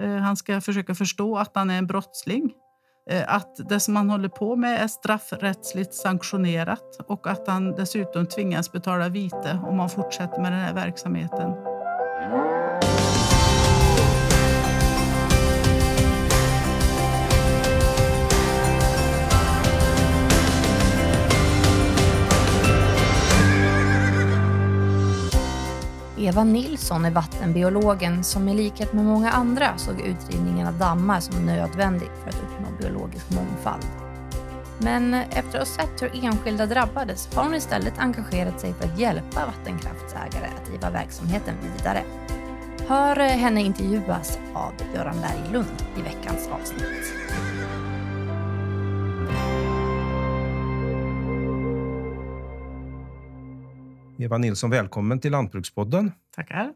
Eh, han ska försöka förstå att han är en brottsling. Eh, att det som han håller på med är straffrättsligt sanktionerat och att han dessutom tvingas betala vite om han fortsätter med den här verksamheten. Eva Nilsson är vattenbiologen som i likhet med många andra såg utrivningen av dammar som nödvändig för att uppnå biologisk mångfald. Men efter att ha sett hur enskilda drabbades har hon istället engagerat sig för att hjälpa vattenkraftsägare att driva verksamheten vidare. Hör henne intervjuas av Göran Berglund i veckans avsnitt. Eva Nilsson, välkommen till Lantbrukspodden. Tackar.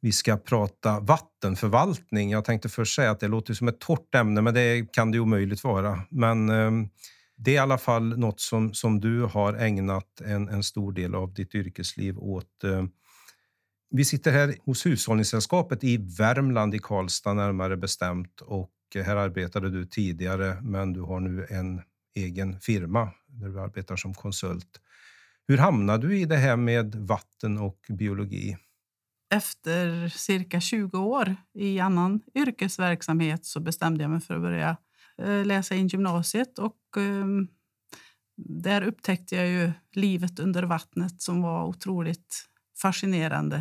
Vi ska prata vattenförvaltning. Jag tänkte först säga att det låter som ett torrt ämne, men det kan det omöjligt vara. Men eh, det är i alla fall något som, som du har ägnat en, en stor del av ditt yrkesliv åt. Eh. Vi sitter här hos Hushållningssällskapet i Värmland, i Karlstad närmare bestämt. Och här arbetade du tidigare, men du har nu en egen firma där du arbetar som konsult. Hur hamnade du i det här med vatten och biologi? Efter cirka 20 år i annan yrkesverksamhet så bestämde jag mig för att börja eh, läsa in gymnasiet. Och, ehm, där upptäckte jag ju livet under vattnet som var otroligt fascinerande.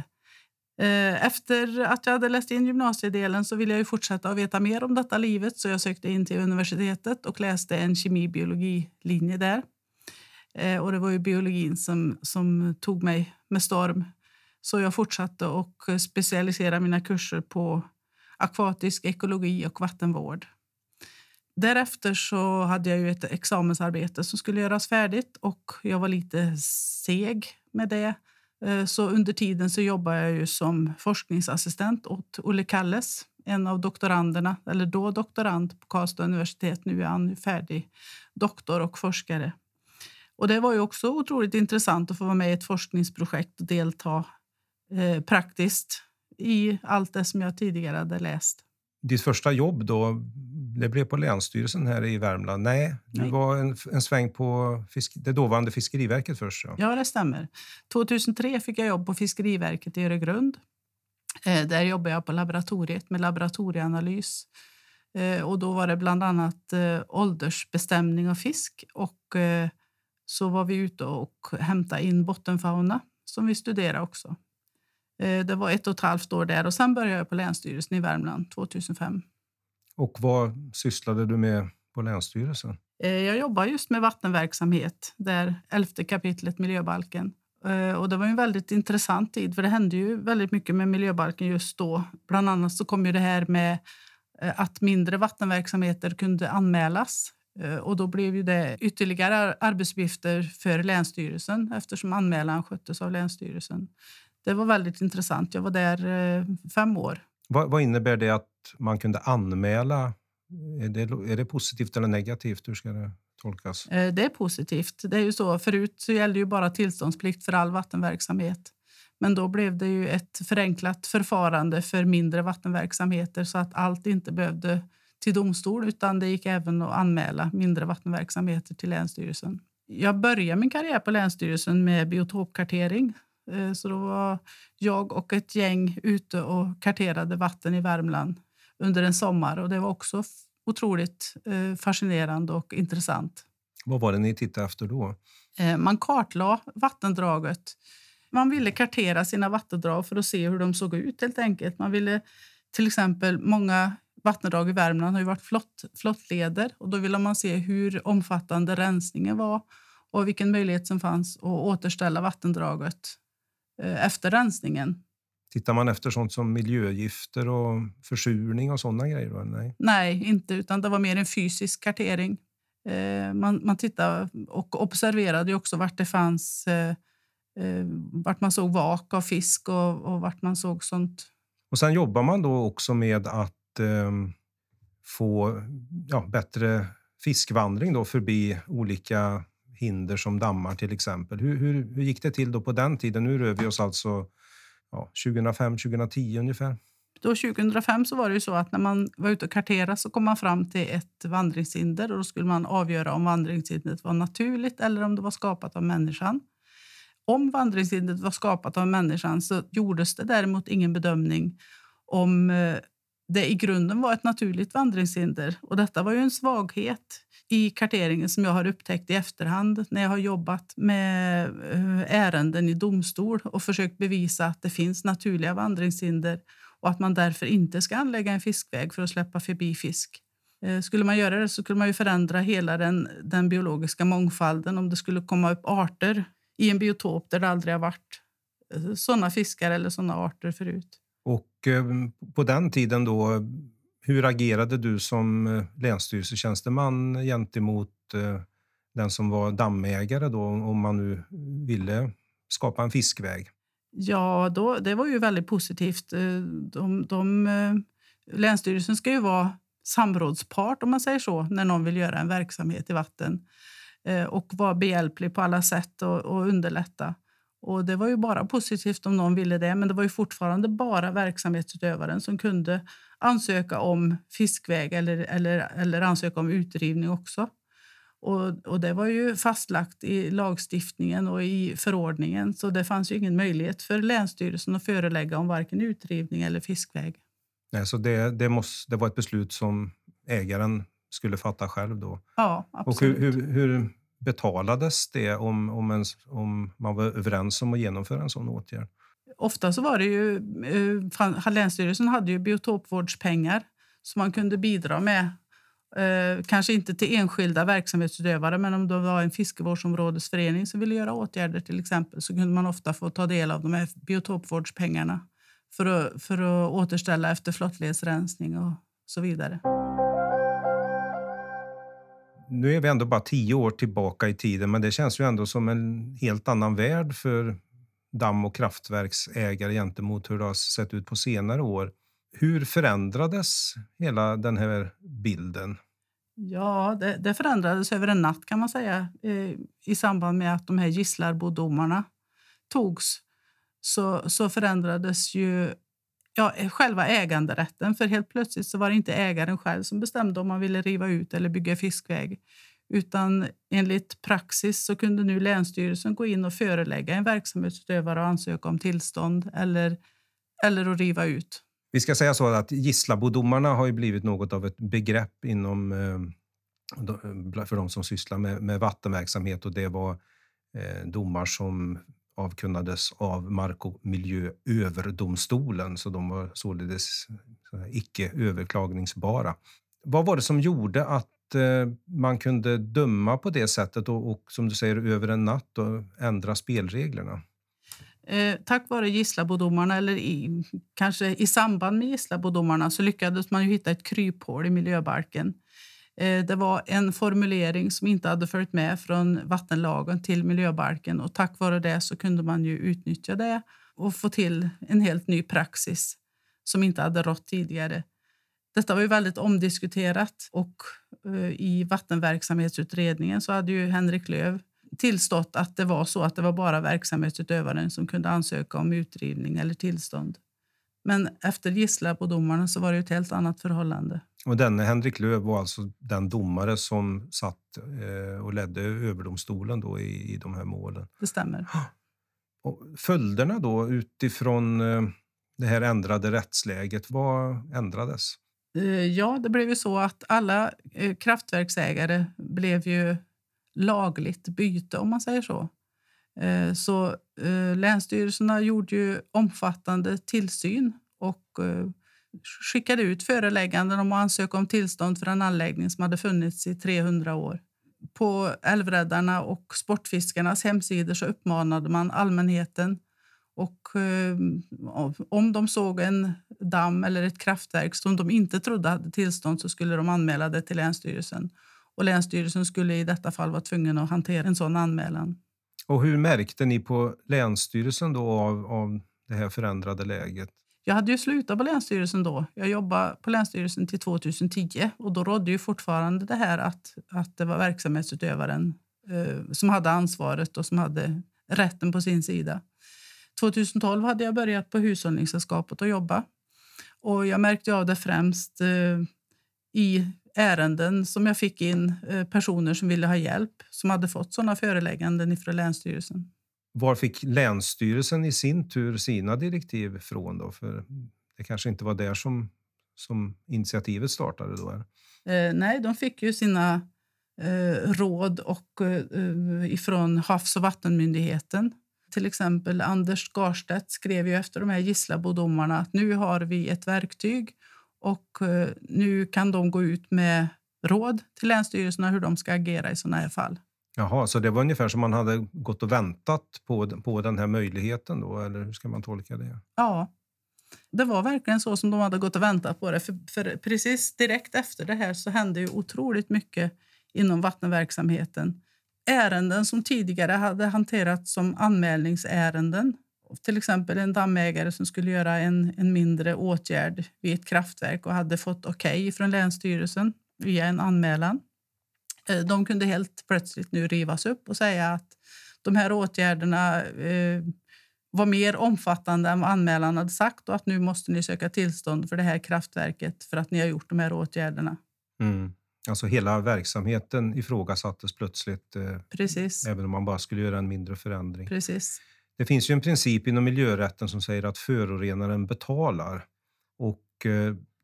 Eh, efter att jag hade läst in gymnasiedelen så ville jag ju fortsätta att veta mer om detta livet så jag sökte in till universitetet och läste en kemi-biologilinje där. Eh, och det var ju biologin som, som tog mig med storm. Så jag fortsatte och specialisera mina kurser på akvatisk ekologi och vattenvård. Därefter så hade jag ju ett examensarbete som skulle göras färdigt och jag var lite seg med det. Eh, så under tiden så jobbade jag ju som forskningsassistent åt Olle Kalles, en av doktoranderna, eller då doktorand på Karlstad universitet. Nu är han färdig doktor och forskare. Och det var ju också otroligt intressant att få vara med i ett forskningsprojekt och delta eh, praktiskt i allt det som jag tidigare hade läst. Ditt första jobb då, det blev på Länsstyrelsen här i Värmland? Nej, du Nej. var en, en sväng på fisk, det dåvarande Fiskeriverket först? Ja. ja, det stämmer. 2003 fick jag jobb på Fiskeriverket i Öregrund. Eh, där jobbade jag på laboratoriet med laboratorieanalys. Eh, och då var det bland annat eh, åldersbestämning av fisk och eh, så var vi ute och hämtade in bottenfauna som vi studerade också. Eh, det var ett och ett halvt år där och sen började jag på Länsstyrelsen i Värmland 2005. Och vad sysslade du med på Länsstyrelsen? Eh, jag jobbar just med vattenverksamhet, där elfte kapitlet miljöbalken. Eh, och det var en väldigt intressant tid, för det hände ju väldigt mycket med miljöbalken just då. Bland annat så kom ju det här med att mindre vattenverksamheter kunde anmälas och då blev ju det ytterligare arbetsuppgifter för Länsstyrelsen eftersom anmälan sköttes av Länsstyrelsen. Det var väldigt intressant. Jag var där eh, fem år. Vad, vad innebär det att man kunde anmäla? Är det, är det positivt eller negativt? Hur ska det tolkas? Eh, det är positivt. Det är ju så, förut så gällde ju bara tillståndsplikt för all vattenverksamhet. Men då blev det ju ett förenklat förfarande för mindre vattenverksamheter så att allt inte behövde till domstol utan det gick även att anmäla mindre vattenverksamheter till Länsstyrelsen. Jag började min karriär på Länsstyrelsen med biotopkartering. Eh, så då var jag och ett gäng ute och karterade vatten i Värmland under en sommar. Och Det var också otroligt eh, fascinerande och intressant. Vad var det ni tittade efter då? Eh, man kartlade vattendraget. Man ville kartera sina vattendrag för att se hur de såg ut. helt enkelt. Man ville till exempel Många vattendrag i Värmland har ju varit flott, flottleder och då ville man se hur omfattande rensningen var och vilken möjlighet som fanns att återställa vattendraget eh, efter rensningen. Tittar man efter sånt som miljögifter och försurning och sådana grejer? Då? Nej. Nej, inte, utan det var mer en fysisk kartering. Eh, man, man tittade och observerade också vart det fanns eh, vart man såg vak av fisk och, och vart man såg sånt. Och sen jobbar man då också med att Ehm, få ja, bättre fiskvandring då förbi olika hinder som dammar till exempel. Hur, hur, hur gick det till då på den tiden? Nu rör vi oss alltså ja, 2005, 2010 ungefär. Då 2005 så var det ju så att när man var ute och karterade så kom man fram till ett vandringshinder och då skulle man avgöra om vandringshindret var naturligt eller om det var skapat av människan. Om vandringshindret var skapat av människan så gjordes det däremot ingen bedömning om eh, det i grunden var ett naturligt vandringshinder. Och detta var ju en svaghet i karteringen som jag har upptäckt i efterhand när jag har jobbat med eh, ärenden i domstol och försökt bevisa att det finns naturliga vandringshinder och att man därför inte ska anlägga en fiskväg för att släppa förbi fisk. Eh, skulle man göra det så skulle man ju förändra hela den, den biologiska mångfalden om det skulle komma upp arter i en biotop där det aldrig har varit sådana såna fiskar eller såna arter förut. Och eh, på den tiden då, hur agerade du som eh, länsstyrelsetjänsteman gentemot eh, den som var dammägare då, om man nu ville skapa en fiskväg? Ja, då, det var ju väldigt positivt. De, de, Länsstyrelsen ska ju vara samrådspart om man säger så, när någon vill göra en verksamhet i vatten och vara behjälplig på alla sätt och, och underlätta. Och Det var ju bara positivt om någon ville det, men det var ju fortfarande bara verksamhetsutövaren som kunde ansöka om fiskväg eller, eller, eller ansöka om utrivning också. Och, och, Det var ju fastlagt i lagstiftningen och i förordningen så det fanns ju ingen möjlighet för Länsstyrelsen att förelägga om varken utrivning eller fiskväg. Nej, så det, det, måste, det var ett beslut som ägaren skulle fatta själv då? Ja, absolut. Och hur, hur, hur betalades det om, om, en, om man var överens om att genomföra en sån åtgärd? Ofta så var det ju... Eh, Länsstyrelsen hade ju biotopvårdspengar som man kunde bidra med. Eh, kanske inte till enskilda verksamhetsutövare men om det var en fiskevårdsområdesförening som ville göra åtgärder till exempel så kunde man ofta få ta del av de här biotopvårdspengarna för att, för att återställa efter flottledsrensning och så vidare nu är vi ändå bara tio år tillbaka i tiden, men det känns ju ändå som en helt annan värld för damm och kraftverksägare gentemot hur det har sett ut på senare år. Hur förändrades hela den här bilden? Ja, det, det förändrades över en natt kan man säga i samband med att de här gisslarbodomarna togs. Så, så förändrades ju ja, eh, själva äganderätten. För helt plötsligt så var det inte ägaren själv som bestämde om man ville riva ut eller bygga fiskväg. Utan enligt praxis så kunde nu Länsstyrelsen gå in och förelägga en verksamhetsutövare och ansöka om tillstånd eller, eller att riva ut. Vi ska säga så att Gisslabodomarna har ju blivit något av ett begrepp inom eh, eh, för de som sysslar med, med vattenverksamhet och det var domar som avkunnades av Mark och miljööverdomstolen, så de var således icke överklagningsbara. Vad var det som gjorde att eh, man kunde döma på det sättet och, och, som du säger över en natt och ändra spelreglerna? Eh, tack vare Gisslabodomarna, eller i, kanske i samband med Gisslabodomarna, så lyckades man ju hitta ett kryphål i miljöbalken Eh, det var en formulering som inte hade följt med från vattenlagen till miljöbalken och tack vare det så kunde man ju utnyttja det och få till en helt ny praxis som inte hade rått tidigare. Detta var ju väldigt omdiskuterat och eh, i vattenverksamhetsutredningen så hade ju Henrik Löv tillstått att det var så att det var bara verksamhetsutövaren som kunde ansöka om utrivning eller tillstånd. Men efter Gisslabodomarna så var det ett helt annat förhållande. Och denne Henrik Löv var alltså den domare som satt eh, och ledde överdomstolen då i, i de här målen. Det stämmer. Och följderna då utifrån eh, det här ändrade rättsläget, vad ändrades? Eh, ja, det blev ju så att alla eh, kraftverksägare blev ju lagligt byte om man säger så. Eh, så länsstyrelserna gjorde ju omfattande tillsyn och skickade ut förelägganden om att ansöka om tillstånd för en anläggning som hade funnits i 300 år. På Älvräddarna och Sportfiskarnas hemsidor så uppmanade man allmänheten och eh, om de såg en damm eller ett kraftverk som de inte trodde hade tillstånd så skulle de anmäla det till Länsstyrelsen. Och Länsstyrelsen skulle i detta fall vara tvungen att hantera en sån anmälan. Och hur märkte ni på Länsstyrelsen då av, av det här förändrade läget? Jag hade ju slutat på Länsstyrelsen då. Jag jobbade på Länsstyrelsen till 2010 och då rådde ju fortfarande det här att, att det var verksamhetsutövaren eh, som hade ansvaret och som hade rätten på sin sida. 2012 hade jag börjat på Hushållningssällskapet och jobba. Och jag märkte av det främst eh, i ärenden som jag fick in eh, personer som ville ha hjälp som hade fått sådana förelägganden från Länsstyrelsen. Var fick Länsstyrelsen i sin tur sina direktiv från? Då? För det kanske inte var där som, som initiativet startade? Då, eh, nej, de fick ju sina eh, råd och, eh, eh, ifrån Havs och vattenmyndigheten. Till exempel Anders Garstedt skrev ju efter de här Gislabodomarna att nu har vi ett verktyg och eh, nu kan de gå ut med råd till länsstyrelserna hur de ska agera i sådana här fall. Jaha, så det var ungefär som man hade gått och väntat på, på den här möjligheten då, eller hur ska man tolka det? Ja, det var verkligen så som de hade gått och väntat på det. För, för precis direkt efter det här så hände ju otroligt mycket inom vattenverksamheten. Ärenden som tidigare hade hanterats som anmälningsärenden till exempel en dammägare som skulle göra en, en mindre åtgärd vid ett kraftverk och hade fått okej okay från Länsstyrelsen via en anmälan. Eh, de kunde helt plötsligt nu rivas upp och säga att de här åtgärderna eh, var mer omfattande än vad anmälan hade sagt och att nu måste ni söka tillstånd för det här kraftverket för att ni har gjort de här åtgärderna. Mm. Alltså hela verksamheten ifrågasattes plötsligt. Eh, Precis. Även om man bara skulle göra en mindre förändring. Precis. Det finns ju en princip inom miljörätten som säger att förorenaren betalar. Och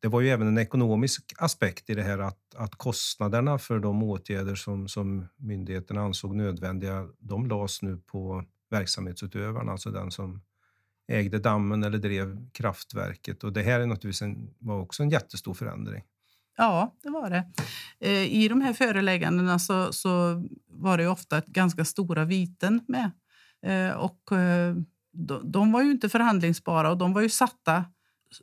det var ju även en ekonomisk aspekt i det här att, att kostnaderna för de åtgärder som, som myndigheterna ansåg nödvändiga, de lades nu på verksamhetsutövaren, alltså den som ägde dammen eller drev kraftverket. Och det här är naturligtvis en, var också en jättestor förändring. Ja, det var det. Eh, I de här föreläggandena så, så var det ofta ganska stora viten med. Eh, och eh, de, de var ju inte förhandlingsbara och de var ju satta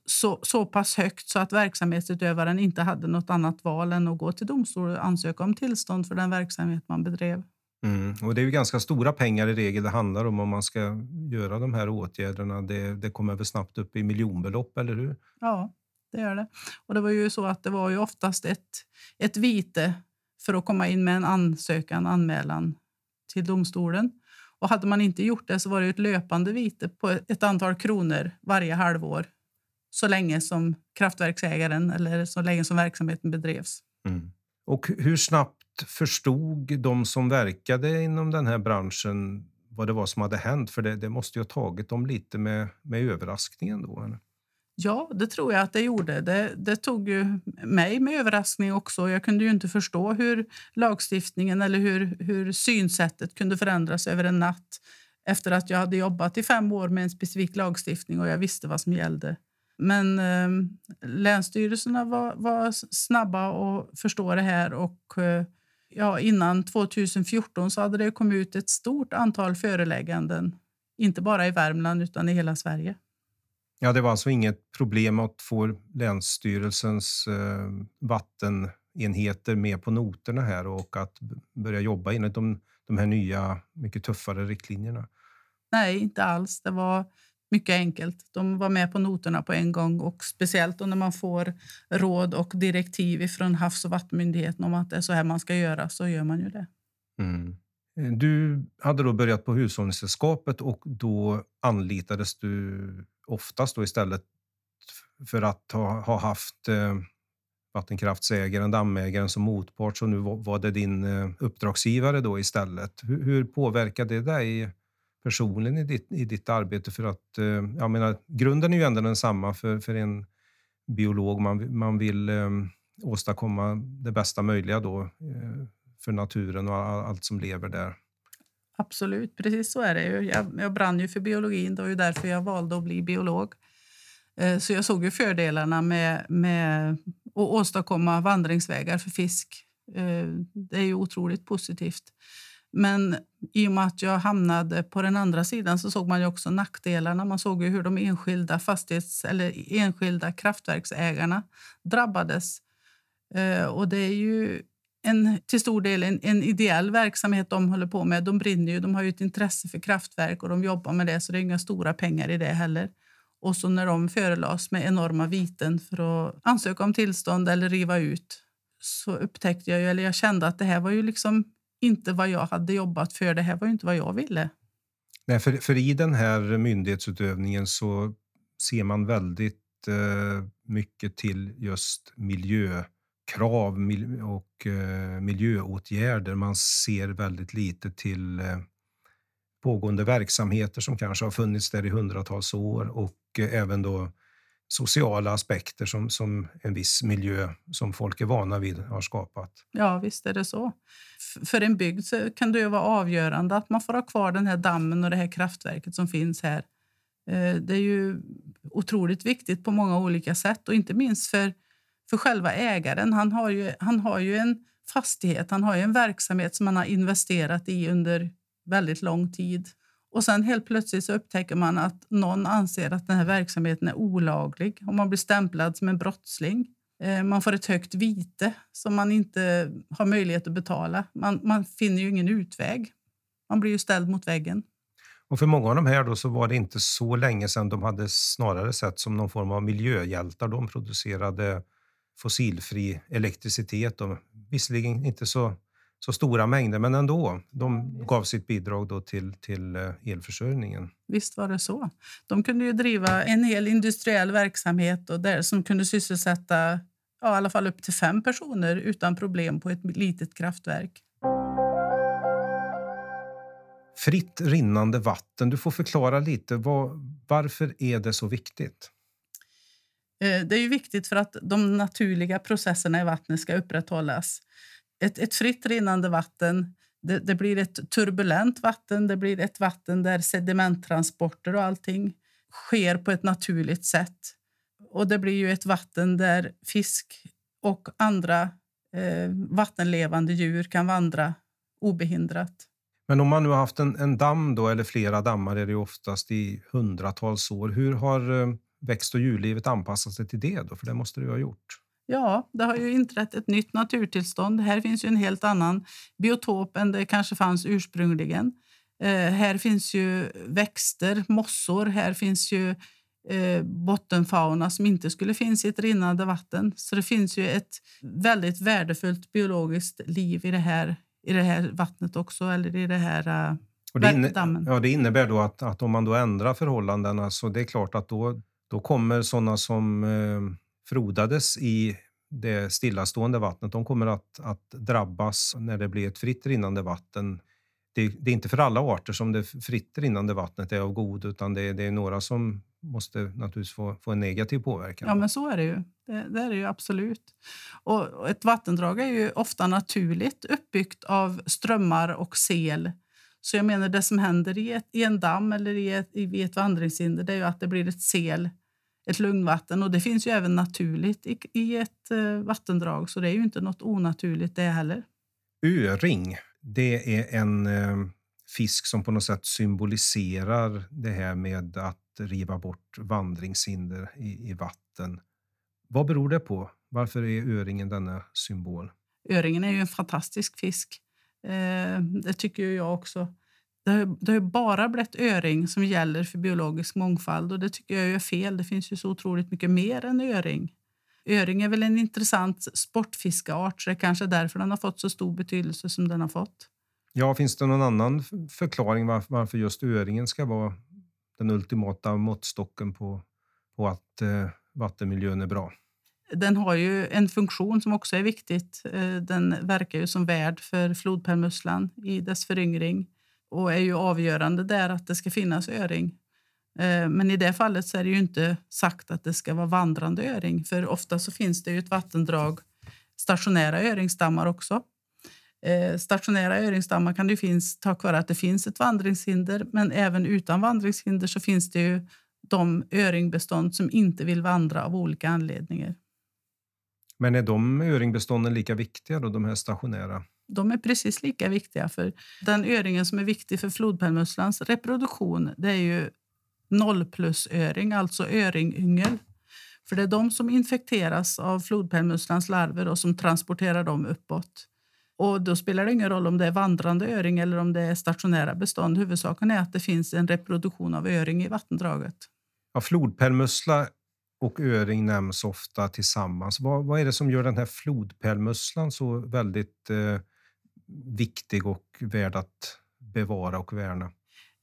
så, så pass högt så att verksamhetsutövaren inte hade något annat val än att gå till domstol och ansöka om tillstånd för den verksamhet man bedrev. Mm. Och det är ju ganska stora pengar i regel det handlar om om man ska göra de här åtgärderna. Det, det kommer väl snabbt upp i miljonbelopp, eller hur? Ja, det gör det. Och det var ju så att det var ju oftast ett, ett vite för att komma in med en ansökan, anmälan till domstolen. Och hade man inte gjort det så var det ett löpande vite på ett antal kronor varje halvår så länge som kraftverksägaren eller så länge som verksamheten bedrevs. Mm. Och hur snabbt förstod de som verkade inom den här branschen vad det var som hade hänt? För det, det måste ju ha tagit dem lite med, med överraskningen då? Eller? Ja, det tror jag att det gjorde. Det, det, tog ju mig med överraskning också. Jag kunde ju inte förstå hur lagstiftningen eller hur, hur synsättet kunde förändras över en natt efter att jag hade jobbat i fem år med en specifik lagstiftning och jag visste vad som gällde. Men eh, länsstyrelserna var, var snabba att förstå det här och eh, ja, innan 2014 så hade det kommit ut ett stort antal förelägganden, inte bara i Värmland utan i hela Sverige. Ja, det var alltså inget problem att få Länsstyrelsens eh, vattenenheter med på noterna här och att börja jobba enligt de, de här nya, mycket tuffare riktlinjerna? Nej, inte alls. Det var mycket enkelt. De var med på noterna på en gång och speciellt när man får råd och direktiv från Havs och vattenmyndigheten om att det är så här man ska göra så gör man ju det. Mm. Eh, du hade då börjat på Hushållningssällskapet och då anlitades du oftast då istället för att ha, ha haft eh, vattenkraftsägaren, dammägaren som motpart, så nu var det din eh, uppdragsgivare då istället. Hur, hur påverkade det dig personligen i ditt, i ditt arbete? För att, eh, jag menar, grunden är ju ändå densamma för, för en biolog. Man, man vill eh, åstadkomma det bästa möjliga då, eh, för naturen och allt som lever där. Absolut, precis så är det. Jag, jag brann ju för biologin. Det var ju därför jag valde att bli biolog. Eh, så jag såg ju fördelarna med, med att åstadkomma vandringsvägar för fisk. Eh, det är ju otroligt positivt. Men i och med att jag hamnade på den andra sidan så såg man ju också nackdelarna. Man såg ju hur de enskilda fastighets eller enskilda kraftverksägarna drabbades. Eh, och det är ju en, till stor del en, en, ideell verksamhet de håller på med. De brinner ju, de har ju ett intresse för kraftverk och de jobbar med det så det är inga stora pengar i det heller. Och så när de förelades med enorma viten för att ansöka om tillstånd eller riva ut så upptäckte jag, eller jag kände att det här var ju liksom inte vad jag hade jobbat för. Det här var ju inte vad jag ville. Nej, för, för i den här myndighetsutövningen så ser man väldigt eh, mycket till just miljökrav och eh, miljöåtgärder. Man ser väldigt lite till eh, pågående verksamheter som kanske har funnits där i hundratals år och eh, även då sociala aspekter som, som en viss miljö som folk är vana vid har skapat. Ja, visst är det så. för en bygd så kan det ju vara avgörande att man får ha kvar den här dammen och det här kraftverket som finns här. Eh, det är ju otroligt viktigt på många olika sätt och inte minst för, för själva ägaren. Han har, ju, han har ju en fastighet, han har ju en verksamhet som han har investerat i under väldigt lång tid. Och sen helt plötsligt så upptäcker man att någon anser att den här verksamheten är olaglig och man blir stämplad som en brottsling. Eh, man får ett högt vite som man inte har möjlighet att betala. Man, man finner ju ingen utväg. Man blir ju ställd mot väggen. Och för många av de här då så var det inte så länge sedan de hade snarare sett som någon form av miljöhjältar. De producerade fossilfri elektricitet och visserligen inte så så stora mängder, men ändå. De gav sitt bidrag då till, till eh, elförsörjningen. Visst var det så. De kunde ju driva en hel industriell verksamhet och där, som kunde sysselsätta ja, i alla fall upp till fem personer utan problem på ett litet kraftverk. Fritt rinnande vatten. Du får förklara lite. Var, varför är det så viktigt? Eh, det är ju viktigt för att de naturliga processerna i vattnet ska upprätthållas ett, ett fritt rinnande vatten det, det, blir ett turbulent vatten, det blir ett vatten där sedimenttransporter och allting sker på ett naturligt sätt. Och det blir ju ett vatten där fisk och andra eh, vattenlevande djur kan vandra obehindrat. Men om man nu har haft en, en damm då, eller flera dammar är det oftast i hundratals år. Hur har eh, växt och djurlivet anpassat sig till det? Då? För det måste det ha gjort. Ja, det har ju inträtt ett nytt naturtillstånd. Här finns ju en helt annan biotop än det kanske fanns ursprungligen. Eh, här finns ju växter, mossor, här finns ju eh, bottenfauna som inte skulle finnas i ett rinnande vatten. Så det finns ju ett väldigt värdefullt biologiskt liv i det här, i det här vattnet också, eller i det här uh, och det, inne, ja, det innebär då att, att om man då ändrar förhållandena så det är klart att då, då kommer sådana som eh, frodades i det stillastående vattnet, de kommer att, att drabbas när det blir ett fritt rinnande vatten. Det, det, är inte för alla arter som det fritt rinnande vattnet är av god, utan det, det är några som måste naturligtvis få, få, en negativ påverkan. Ja, men så är det ju. Det, det, är det ju absolut. Och ett vattendrag är ju ofta naturligt uppbyggt av strömmar och sel. Så jag menar det som händer i, ett, i en damm eller i ett, i ett vandringshinder det är ju att det blir ett sel ett lugnvatten. Och det finns ju även naturligt i, i ett eh, vattendrag, så det är ju inte något onaturligt det heller. Öring, det är en eh, fisk som på något sätt symboliserar det här med att riva bort vandringshinder i, i vatten. Vad beror det på? Varför är öringen denna symbol? Öringen är ju en fantastisk fisk. Eh, det tycker jag också. Det har, det har bara blivit öring som gäller för biologisk mångfald och det tycker jag är fel. Det finns ju så otroligt mycket mer än öring. Öring är väl en intressant sportfiskeart så det är kanske därför den har fått så stor betydelse som den har fått. Ja, finns det någon annan förklaring varför, varför just öringen ska vara den ultimata måttstocken på, på att eh, vattenmiljön är bra? Den har ju en funktion som också är viktigt. Eh, den verkar ju som värd för flodpärlmusslan i dess föryngring och är ju avgörande där att det ska finnas öring. Eh, men i det fallet så är det ju inte sagt att det ska vara vandrande öring för ofta så finns det ju ett vattendrag stationära öringstammar också. Eh, stationära öringstammar kan det finnas tack vare att det finns ett vandringshinder men även utan vandringshinder så finns det ju de öringbestånd som inte vill vandra av olika anledningar. Men är de öringbestånden lika viktiga då, de här stationära? De är precis lika viktiga. för Den öringen som är viktig för flodpärlmusslans reproduktion det är ju nollplusöring, alltså öringyngel. För det är de som infekteras av flodpärlmusslans larver och som transporterar dem uppåt. Och då spelar det ingen roll om det är vandrande öring eller om det är stationära bestånd. Huvudsaken är att det finns en reproduktion av öring i vattendraget. Ja, flodpärlmussla och öring nämns ofta tillsammans. Vad, vad är det som gör den här flodpärlmusslan så väldigt eh, viktig och värd att bevara och värna?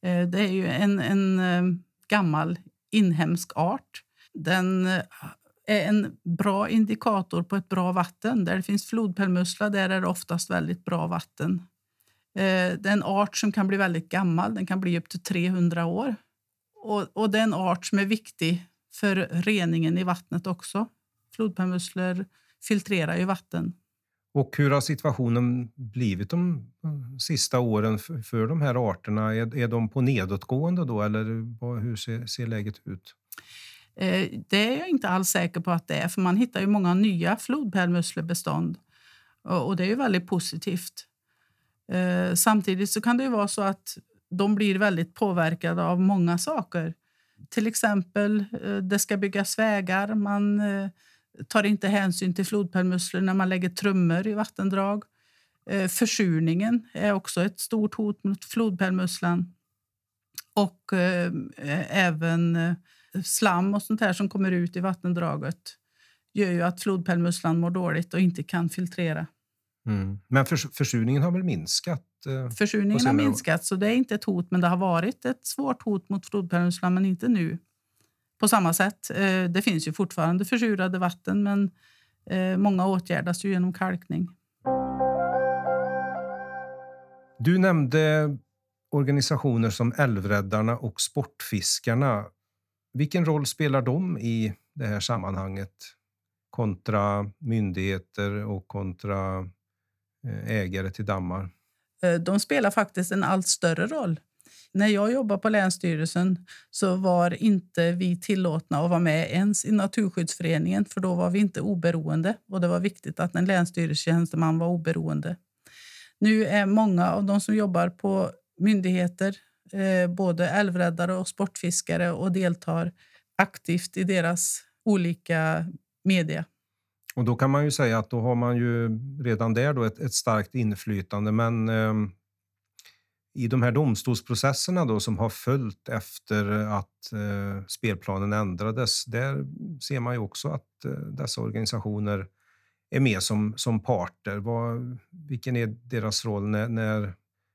Eh, det är ju en, en eh, gammal inhemsk art. Den eh, är en bra indikator på ett bra vatten. Där det finns flodpärlmussla där är det oftast väldigt bra vatten. Det är en art som kan bli väldigt gammal. Den kan bli upp till 300 år. Och, och det är en art som är viktig för reningen i vattnet också. Flodpärlmusslor filtrerar ju vatten. Och hur har situationen blivit de eh, sista åren för, för de här arterna? Är, är de på nedåtgående då eller hur ser, ser läget ut? Eh, det är jag inte alls säker på att det är, för man hittar ju många nya flodpärlmusslebestånd. och det är ju väldigt positivt. Eh, samtidigt så kan det ju vara så att de blir väldigt påverkade av många saker. Till exempel, det ska byggas vägar. Man tar inte hänsyn till flodpärlmusslor när man lägger trummor i vattendrag. Försurningen är också ett stort hot mot flodpärlmusslan. Och även slam och sånt här som kommer ut i vattendraget gör ju att flodpärlmusslan mår dåligt och inte kan filtrera. Mm. Men förs försurningen har väl minskat? Eh, försurningen har minskat, så det är inte ett hot. Men det har varit ett svårt hot mot flodpärlmusslan, men inte nu på samma sätt. Eh, det finns ju fortfarande försurade vatten, men eh, många åtgärdas ju genom kalkning. Du nämnde organisationer som Älvräddarna och Sportfiskarna. Vilken roll spelar de i det här sammanhanget kontra myndigheter och kontra eh, ägare till dammar? De spelar faktiskt en allt större roll. När jag jobbade på Länsstyrelsen så var inte vi tillåtna att vara med ens i Naturskyddsföreningen för då var vi inte oberoende. Och Det var viktigt att en länsstyrelsetjänsteman var oberoende. Nu är många av de som jobbar på myndigheter eh, både älvräddare och sportfiskare och deltar aktivt i deras olika media. Och då kan man ju säga att då har man ju redan där då ett, ett starkt inflytande. Men eh, i de här domstolsprocesserna då som har följt efter att eh, spelplanen ändrades, där ser man ju också att eh, dessa organisationer är med som, som parter. Vad, vilken är deras roll när, när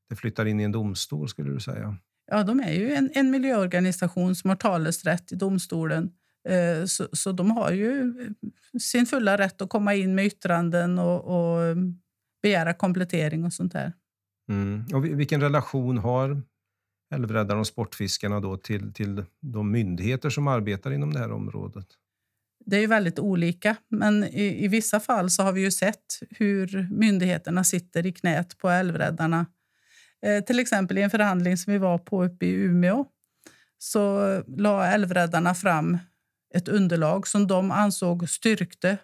det flyttar in i en domstol skulle du säga? Ja, de är ju en, en miljöorganisation som har talesrätt i domstolen. Eh, så, så, de har ju eh, sin fulla rätt att komma in med yttranden och, och eh, begära komplettering och sånt där. Mm. Och vilken relation har Älvräddarna och Sportfiskarna då till, till de myndigheter som arbetar inom det här området? Det är väldigt olika, men i, i vissa fall så har vi ju sett hur myndigheterna sitter i knät på älvräddarna Eh, till exempel i en förhandling som vi var på uppe i Umeå så la älvräddarna fram ett underlag som de ansåg styrkte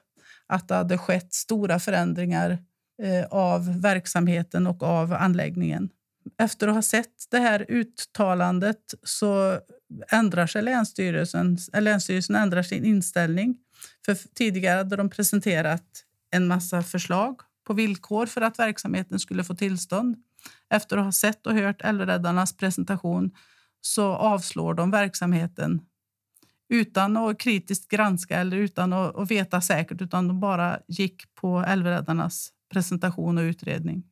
att det hade skett stora förändringar eh, Eh, av verksamheten och av anläggningen. Efter att ha sett det här uttalandet så ändrar sig Länsstyrelsen, eh, Länsstyrelsen ändrar sin inställning. För tidigare hade de presenterat en massa förslag på villkor för att verksamheten skulle få tillstånd. Efter att ha sett och hört Älvräddarnas presentation så avslår de verksamheten utan att kritiskt granska eller utan att veta säkert, utan de bara gick på Älvräddarnas presentation och utredning.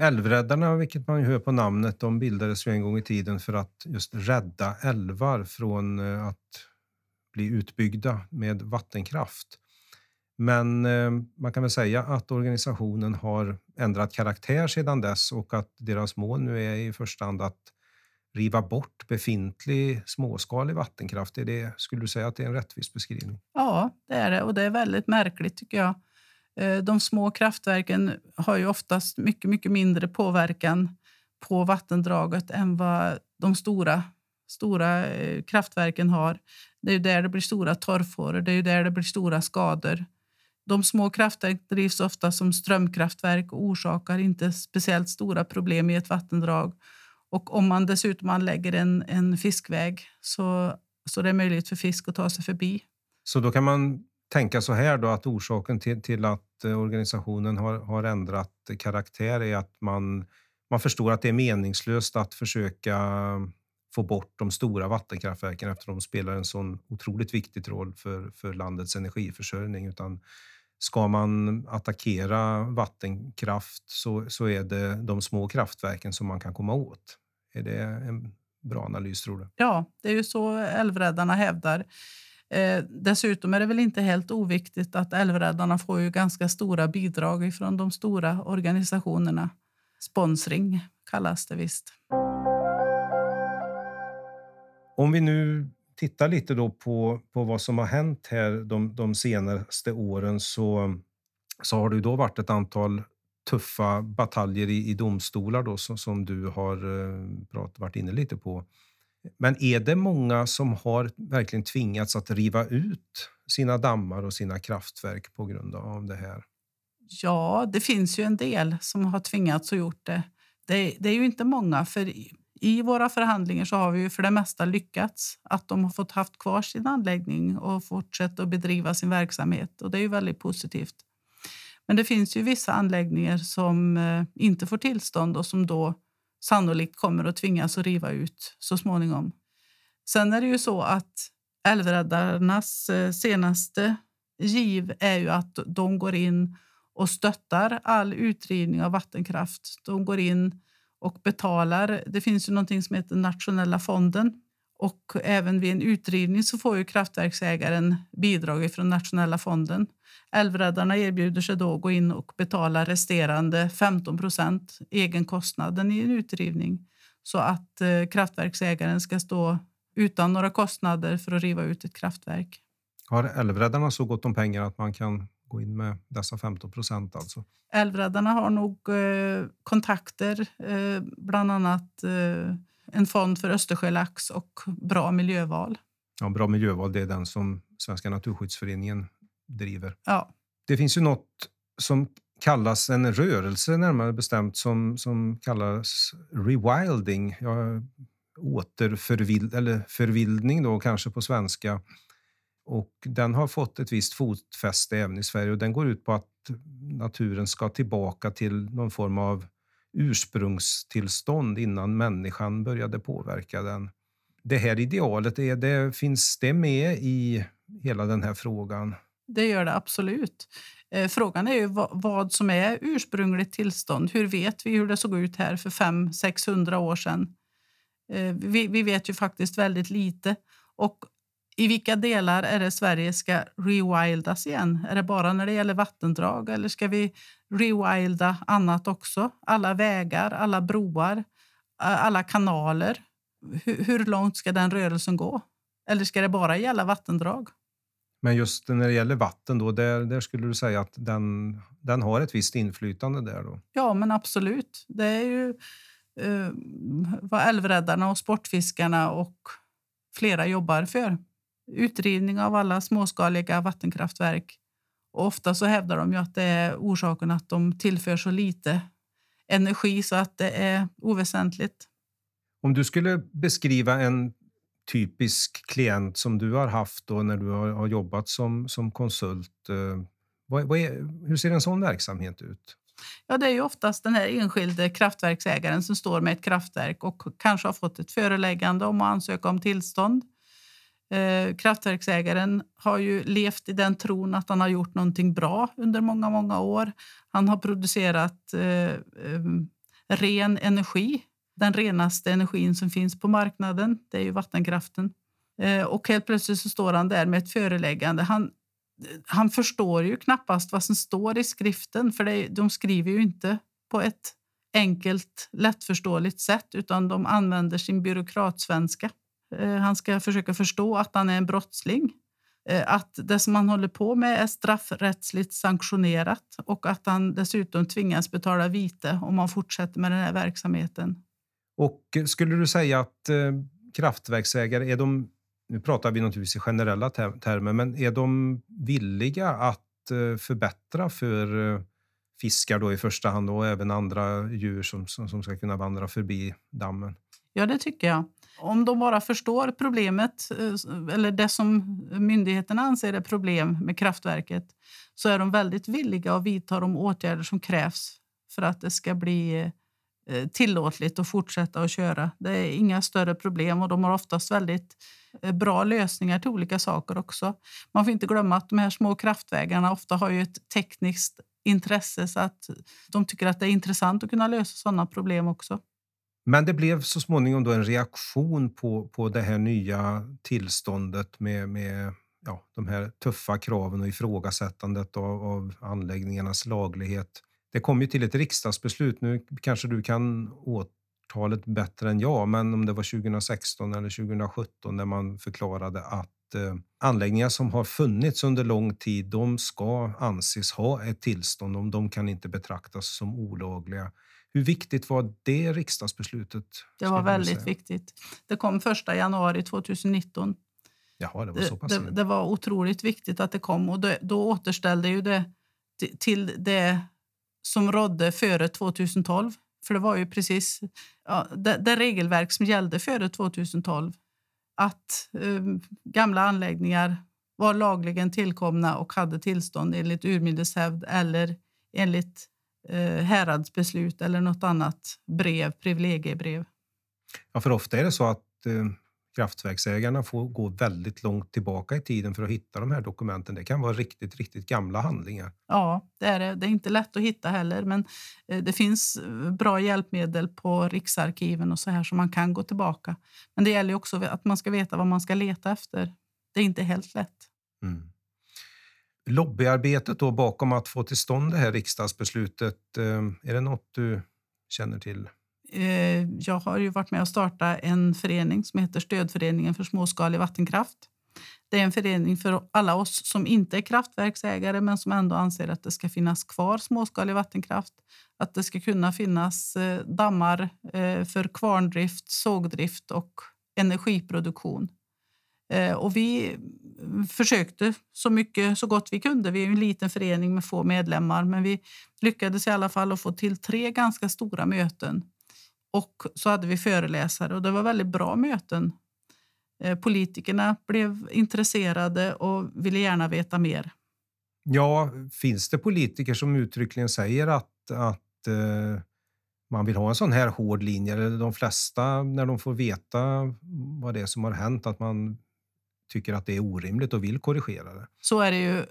Älvräddarna, vilket man hör på namnet, de bildades ju en gång i tiden för att just rädda älvar från eh, att bli utbyggda med vattenkraft. Men eh, man kan väl säga att organisationen har ändrat karaktär sedan dess och att deras mål nu är i första hand att riva bort befintlig småskalig vattenkraft. Är det, skulle du säga att det är en rättvis beskrivning? Ja, det är det och det är väldigt märkligt tycker jag. Eh, de små kraftverken har ju oftast mycket, mycket mindre påverkan på vattendraget än vad de stora, stora eh, kraftverken har. Det är där det blir stora torrfåror, det är där det blir stora skador. De små kraftverken drivs ofta som strömkraftverk och orsakar inte speciellt stora problem i ett vattendrag. Och om man dessutom anlägger en, en fiskväg så, så det är möjligt för fisk att ta sig förbi. Så då kan man tänka så här då att orsaken till, till att eh, organisationen har, har ändrat karaktär är att man, man förstår att det är meningslöst att försöka få bort de stora vattenkraftverken eftersom de spelar en sån otroligt viktig roll för, för landets energiförsörjning. Utan ska man attackera vattenkraft så, så är det de små kraftverken som man kan komma åt. Är det en bra analys, tror du? Ja, det är ju så älvräddarna hävdar. Eh, dessutom är det väl inte helt oviktigt att Älvräddarna får ju ganska stora bidrag från de stora organisationerna. Sponsring kallas det visst. Om vi nu tittar lite då på, på vad som har hänt här de, de senaste åren så, så har det då varit ett antal tuffa bataljer i, i domstolar då, som, som du har eh, prat, varit inne lite på. Men är det många som har verkligen tvingats att riva ut sina dammar och sina kraftverk på grund av det här? Ja, det finns ju en del som har tvingats att gjort det. Det, det är ju inte många, för i våra förhandlingar så har vi för det mesta lyckats. Att de har fått haft kvar sin anläggning och fortsätta att bedriva sin verksamhet. Och Det är ju väldigt positivt. Men det finns ju vissa anläggningar som eh, inte får tillstånd och som då sannolikt kommer att tvingas att riva ut så småningom. Sen är det ju så att Älvräddarnas eh, senaste giv är ju att de går in och stöttar all utrivning av vattenkraft. De går in och betalar. Det finns ju någonting som heter Nationella fonden och även vid en utrivning så får ju kraftverksägaren bidrag från Nationella fonden. Älvräddarna erbjuder sig då att gå in och betala resterande 15 procent egenkostnaden i en utrivning så att eh, kraftverksägaren ska stå utan några kostnader för att riva ut ett kraftverk. Har Älvräddarna så gott om pengar att man kan gå in med dessa 15 procent? Alltså? Älvräddarna har nog eh, kontakter, eh, bland annat eh, en fond för Östersjölax och bra miljöval. Ja, bra miljöval det är den som Svenska Naturskyddsföreningen driver. Ja. Det finns ju något som kallas en rörelse närmare bestämt som, som kallas rewilding. Ja, återförvild, eller förvildning då kanske på svenska. Och den har fått ett visst fotfäste även i Sverige och den går ut på att naturen ska tillbaka till någon form av ursprungstillstånd innan människan började påverka den. Det här idealet, är det, finns det med i hela den här frågan? Det gör det absolut. Eh, frågan är ju vad som är ursprungligt tillstånd. Hur vet vi hur det såg ut här för 500-600 år sedan? Eh, vi, vi, vet ju faktiskt väldigt lite. Och i vilka delar är det Sverige ska rewildas igen? Är det bara när det gäller vattendrag eller ska vi rewilda annat också? Alla vägar, alla broar, alla kanaler. Hur, hur långt ska den rörelsen gå? Eller ska det bara gälla vattendrag? Men just när det gäller vatten, då, där, där skulle du säga att den, den har ett visst inflytande där? Då? Ja, men absolut. Det är ju eh, vad älvräddarna och sportfiskarna och flera jobbar för utrivning av alla småskaliga vattenkraftverk. Och ofta så hävdar de att det är orsaken att de tillför så lite energi så att det är oväsentligt. Om du skulle beskriva en typisk klient som du har haft då när du har, har jobbat som, som konsult. Eh, vad, vad är, hur ser en sån verksamhet ut? Ja, det är ju oftast den här enskilde kraftverksägaren som står med ett kraftverk och kanske har fått ett föreläggande om att ansöka om tillstånd. Eh, kraftverksägaren har ju levt i den tron att han har gjort någonting bra under många, många år. Han har producerat eh, eh, ren energi, den renaste energin som finns på marknaden. Det är ju vattenkraften. Eh, och helt plötsligt så står han där med ett föreläggande. Han, han förstår ju knappast vad som står i skriften, för det, de skriver ju inte på ett enkelt, lättförståeligt sätt utan de använder sin byråkratsvenska. Eh, han ska försöka förstå att han är en brottsling. Eh, att det som han håller på med är straffrättsligt sanktionerat och att han dessutom tvingas betala vite om han fortsätter med den här verksamheten. Och skulle du säga att eh, kraftverksägare, är de, nu pratar vi naturligtvis i generella termer, men är de villiga att förbättra för fiskar då i första hand och även andra djur som, som, som ska kunna vandra förbi dammen? Ja, det tycker jag. Om de bara förstår problemet, eh, eller det som myndigheterna anser är problem med kraftverket så är de väldigt villiga att vidta de åtgärder som krävs för att det ska bli eh, tillåtligt att fortsätta att köra. Det är inga större problem och de har oftast väldigt eh, bra lösningar till olika saker också. Man får inte glömma att de här små kraftvägarna ofta har ju ett tekniskt intresse så att de tycker att det är intressant att kunna lösa sådana problem också. Men det blev så småningom då en reaktion på, på det här nya tillståndet med, med ja, de här tuffa kraven och ifrågasättandet av, av anläggningarnas laglighet. Det kom ju till ett riksdagsbeslut. Nu kanske du kan årtalet bättre än jag, men om det var 2016 eller 2017 när man förklarade att eh, anläggningar som har funnits under lång tid, de ska anses ha ett tillstånd. De kan inte betraktas som olagliga. Hur viktigt var det riksdagsbeslutet? Det var väldigt viktigt. Det kom 1 januari 2019. Jaha, det var så pass det, det, var otroligt viktigt att det kom och det, då återställde ju det till det som rådde före 2012. För det var ju precis ja, det, det regelverk som gällde före 2012. Att eh, gamla anläggningar var lagligen tillkomna och hade tillstånd enligt urminnes hävd eller enligt eh, häradsbeslut eller något annat brev, privilegiebrev. Ja, för ofta är det så att eh, kraftverksägarna får gå väldigt långt tillbaka i tiden för att hitta de här dokumenten. Det kan vara riktigt, riktigt gamla handlingar. Ja, det är det. Det är inte lätt att hitta heller, men eh, det finns eh, bra hjälpmedel på Riksarkiven och så här som man kan gå tillbaka. Men det gäller också att man ska veta vad man ska leta efter. Det är inte helt lätt. Mm. Lobbyarbetet då bakom att få till stånd det här riksdagsbeslutet, eh, är det något du känner till? Eh, jag har ju varit med och startat en förening som heter Stödföreningen för småskalig vattenkraft. Det är en förening för alla oss som inte är kraftverksägare men som ändå anser att det ska finnas kvar småskalig vattenkraft. Att det ska kunna finnas eh, dammar för kvarndrift, sågdrift och energiproduktion. Eh, och vi mm, försökte så mycket så gott vi kunde. Vi är en liten förening med få medlemmar men vi lyckades i alla fall att få till tre ganska stora möten och så hade vi föreläsare och det var väldigt bra möten. Eh, politikerna blev intresserade och ville gärna veta mer. Ja, finns det politiker som uttryckligen säger att, att eh, man vill ha en sån här hård linje? Eller de flesta, när de får veta vad det är som har hänt, att man tycker att det är orimligt och vill korrigera det? Så är det ju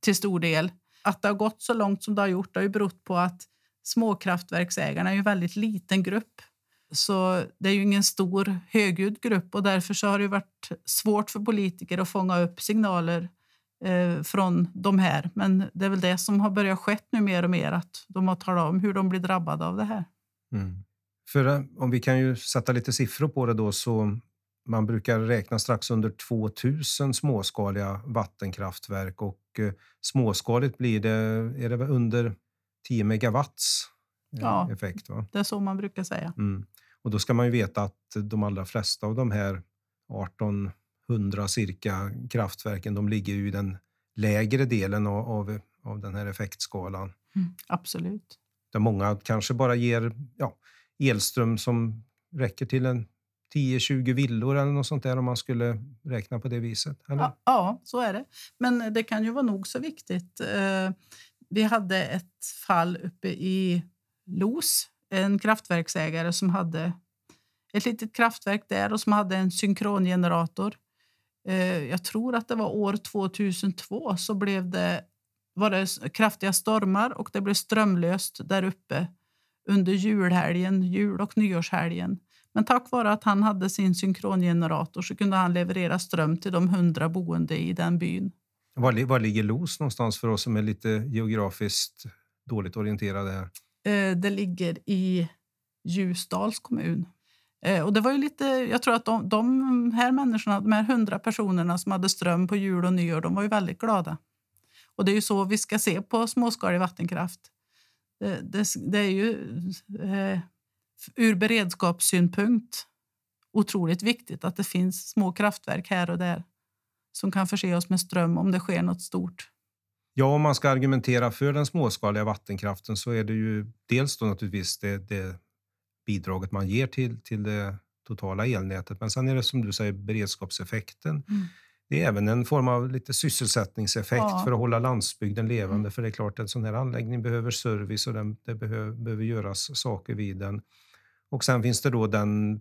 till stor del. Att det har gått så långt som det har gjort har ju berott på att småkraftverksägarna är en väldigt liten grupp. Så det är ju ingen stor högljudd grupp och därför så har det varit svårt för politiker att fånga upp signaler eh, från de här. Men det är väl det som har börjat skett nu mer och mer, att de har talat om hur de blir drabbade av det här. Mm. För eh, om vi kan ju sätta lite siffror på det då så man brukar räkna strax under 2000 småskaliga vattenkraftverk och eh, småskaligt blir det, är det under 10 megawatts eh, ja, effekt? Va? det är så man brukar säga. Mm. Och då ska man ju veta att de allra flesta av de här 1800 cirka kraftverken, de ligger ju i den lägre delen av, av, av den här effektskalan. Mm, absolut. Där många kanske bara ger ja, elström som räcker till en 10-20 villor eller något sånt där om man skulle räkna på det viset? Ja, ja, så är det. Men det kan ju vara nog så viktigt. Eh, vi hade ett fall uppe i Los, en kraftverksägare som hade ett litet kraftverk där och som hade en synkrongenerator. Eh, jag tror att det var år 2002 så blev det, var det kraftiga stormar och det blev strömlöst där uppe under julhelgen, jul och nyårshelgen. Men tack vare att han hade sin synkrongenerator så kunde han leverera ström till de hundra boende i den byn. Var, var ligger Los någonstans för oss som är lite geografiskt dåligt orienterade? Här? Eh, det ligger i Ljusdals kommun. Eh, och det var ju lite, jag tror att de, de här människorna, de här hundra personerna som hade ström på jul och nyår, de var ju väldigt glada. Och det är ju så vi ska se på småskalig vattenkraft. Det, det, det är ju eh, ur beredskapssynpunkt otroligt viktigt att det finns små kraftverk här och där som kan förse oss med ström om det sker något stort. Ja, om man ska argumentera för den småskaliga vattenkraften så är det ju dels då naturligtvis det, det bidraget man ger till, till det totala elnätet. Men sen är det som du säger beredskapseffekten. Mm. Det är även en form av lite sysselsättningseffekt ja. för att hålla landsbygden levande. Mm. För det är klart att en sån här anläggning behöver service och den, det behöver, behöver göras saker vid den. Och sen finns det då den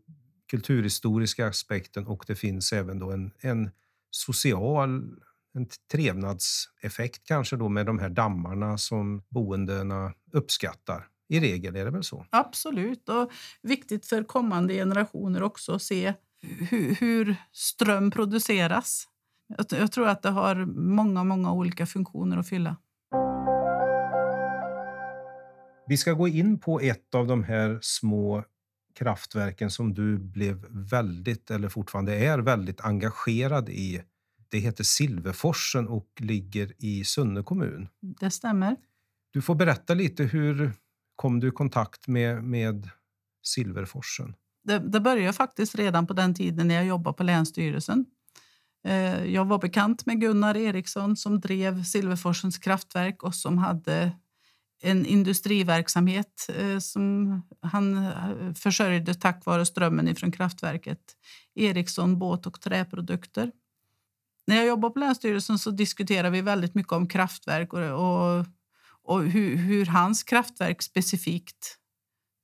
kulturhistoriska aspekten och det finns även då en, en social en trevnadseffekt kanske då med de här dammarna som boendena uppskattar. I regel är det väl så? Absolut. Och viktigt för kommande generationer också att se hur, hur ström produceras. Jag, jag tror att det har många, många olika funktioner att fylla. Vi ska gå in på ett av de här små kraftverken som du blev väldigt, eller fortfarande är väldigt engagerad i. Det heter Silverforsen och ligger i Sunne kommun. Det stämmer. Du får berätta lite hur kom du i kontakt med, med Silverforsen? Det, det började faktiskt redan på den tiden när jag jobbade på Länsstyrelsen. Eh, jag var bekant med Gunnar Eriksson som drev Silverforsens kraftverk och som hade en industriverksamhet eh, som han eh, försörjde tack vare strömmen från kraftverket. Ericsson båt och träprodukter. När jag jobbade på Länsstyrelsen så diskuterade vi väldigt mycket om kraftverk och, och, och hur, hur, hans kraftverk specifikt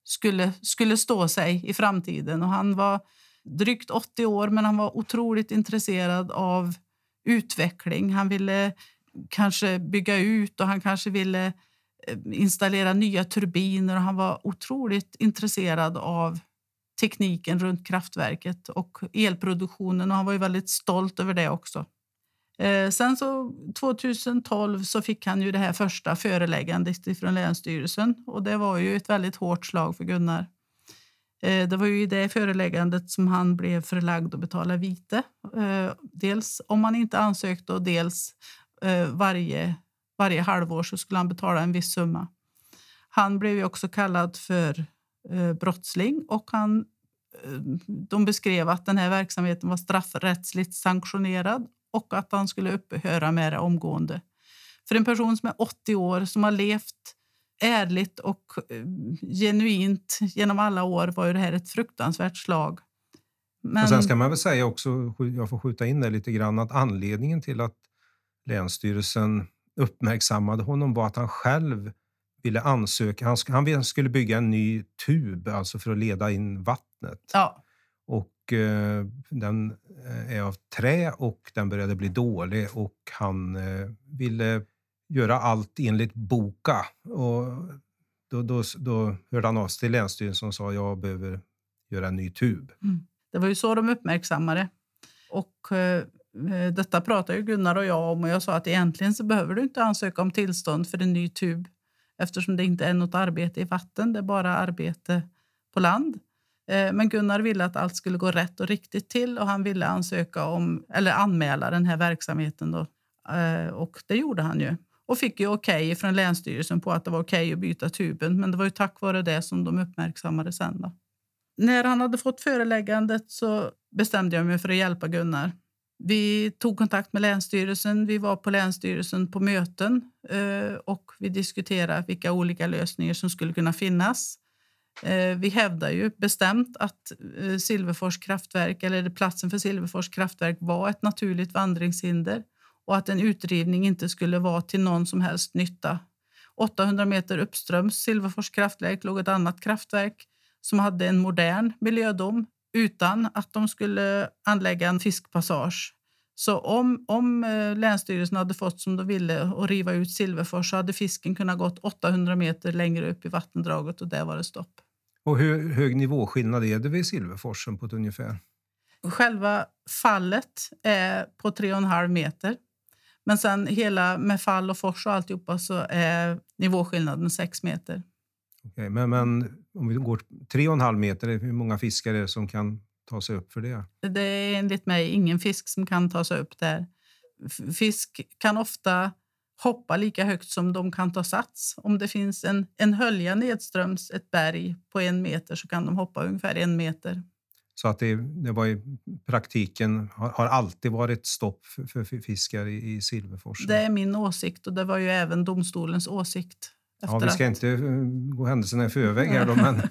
skulle, skulle stå sig i framtiden. Och han var drygt 80 år, men han var otroligt intresserad av utveckling. Han ville kanske bygga ut och han kanske ville eh, Eh, installera nya turbiner. Han var otroligt intresserad av tekniken runt kraftverket och elproduktionen. Och han var ju väldigt stolt över det också. Eh, sen så 2012 så fick han ju det här första föreläggandet från Länsstyrelsen och det var ju ett väldigt hårt slag för Gunnar. Eh, det var ju i det föreläggandet som han blev förlagd att betala vite. Dels om han inte ansökte och dels varje, varje halvår så skulle han betala en viss summa. Han blev ju också kallad för eh, brottsling och han, eh, de beskrev att den här verksamheten var straffrättsligt sanktionerad och att han skulle upphöra med det omgående. För en person som är 80 år, som har levt ärligt och eh, genuint genom alla år var ju det här ett fruktansvärt slag. Men... Och sen ska man väl säga också, jag får skjuta in det lite grann, att anledningen till att Länsstyrelsen uppmärksammade honom var att han själv ville ansöka. Han, han skulle bygga en ny tub alltså för att leda in vattnet. Ja. Och eh, den eh, är av trä och den började bli dålig och han eh, ville göra allt enligt boka. Och då, då, då hörde han av sig till Länsstyrelsen och sa jag behöver göra en ny tub. Mm. Det var ju så de uppmärksammade. Och, eh, Eh, detta pratade ju Gunnar och jag om och jag sa att egentligen så behöver du inte ansöka om tillstånd för en ny tub eftersom det inte är något arbete i vatten, det är bara arbete på land. Eh, men Gunnar ville att allt skulle gå rätt och riktigt till och han ville ansöka om, eller anmäla den här verksamheten. Då. Eh, och det gjorde han ju och fick ju okej okay från Länsstyrelsen på att det var okej okay att byta tuben. Men det var ju tack vare det som de uppmärksammade sen. Då. När han hade fått föreläggandet så bestämde jag mig för att hjälpa Gunnar. Vi tog kontakt med Länsstyrelsen. Vi var på Länsstyrelsen på möten eh, och vi diskuterade vilka olika lösningar som skulle kunna finnas. Eh, vi hävdar ju bestämt att eh, Silverfors kraftverk, eller platsen för Silverfors kraftverk var ett naturligt vandringshinder och att en utrivning inte skulle vara till någon som helst nytta. 800 meter uppströms Silverfors kraftverk låg ett annat kraftverk som hade en modern miljödom utan att de skulle anlägga en fiskpassage. Så om, om eh, Länsstyrelsen hade fått som de ville och riva ut Silverfors så hade fisken kunnat gått 800 meter längre upp i vattendraget och där var det stopp. Och hur hög nivåskillnad är det vid Silverforsen på ett ungefär? Själva fallet är på 3,5 meter. Men sen hela med fall och fors och alltihopa så är nivåskillnaden 6 meter. Okay, men, men om vi går 3,5 meter, hur många fiskar är det som kan ta sig upp för det? Det är enligt mig ingen fisk som kan ta sig upp där. Fisk kan ofta hoppa lika högt som de kan ta sats. Om det finns en, en hölja nedströms ett berg på en meter så kan de hoppa ungefär en meter. Så att det, det var i praktiken har, har alltid varit stopp för, för fiskar i, i Silverforsen. Det är min åsikt och det var ju även domstolens åsikt. Ja, vi ska inte eh, gå händelserna i förväg här då, men,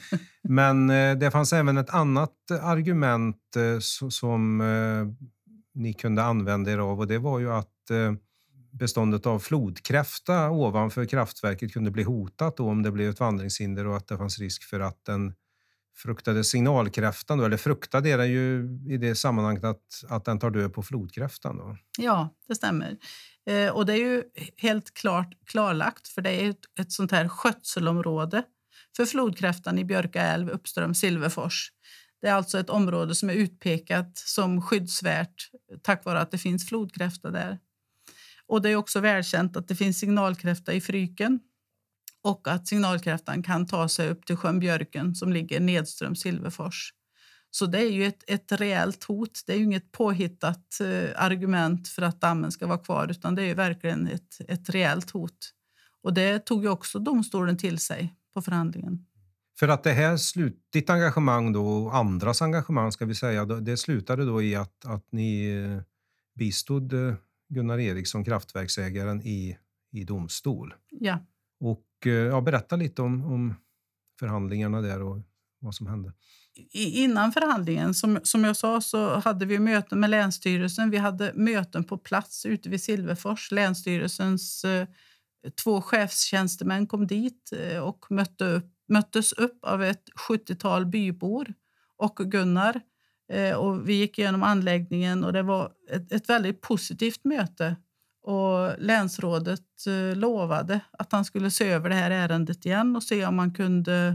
men eh, det fanns även ett annat argument eh, som ni kunde använda er av och det var ju att beståndet av flodkräfta ovanför kraftverket kunde bli hotat om det blev ett vandringshinder och att det fanns risk för att den fruktade signalkräftan, då, eller fruktade är den ju i det sammanhanget att, att den tar död på flodkräftan. Då. Ja, det stämmer. Eh, och det är ju helt klart klarlagt, för det är ett, ett sånt här skötselområde för flodkräftan i Björka älv uppström Silverfors. Det är alltså ett område som är utpekat som skyddsvärt tack vare att det finns flodkräfta där. Och det är också välkänt att det finns signalkräfta i Fryken och att signalkräftan kan ta sig upp till sjön Björken som ligger nedström Silverfors. Så det är ju ett, ett reellt hot. Det är ju inget påhittat eh, argument för att dammen ska vara kvar utan det är verkligen ett, ett reellt hot. Och det tog ju också domstolen till sig på förhandlingen. För att det här slut, ditt engagemang då, och andras engagemang ska vi säga, det slutade då i att, att ni eh, bistod eh, Gunnar Eriksson, kraftverksägaren, i, i domstol. Ja. Och Eh, ja, berätta lite om, om förhandlingarna där och vad som hände. Innan förhandlingen, som, som jag sa, så hade vi möten med Länsstyrelsen. Vi hade möten på plats ute vid Silverfors. Länsstyrelsens eh, två chefstjänstemän kom dit eh, och mötte upp, möttes upp av ett 70-tal bybor och Gunnar. Eh, och vi gick igenom anläggningen och det var ett, ett väldigt positivt möte. Och länsrådet eh, lovade att han skulle se över det här ärendet igen och se om man kunde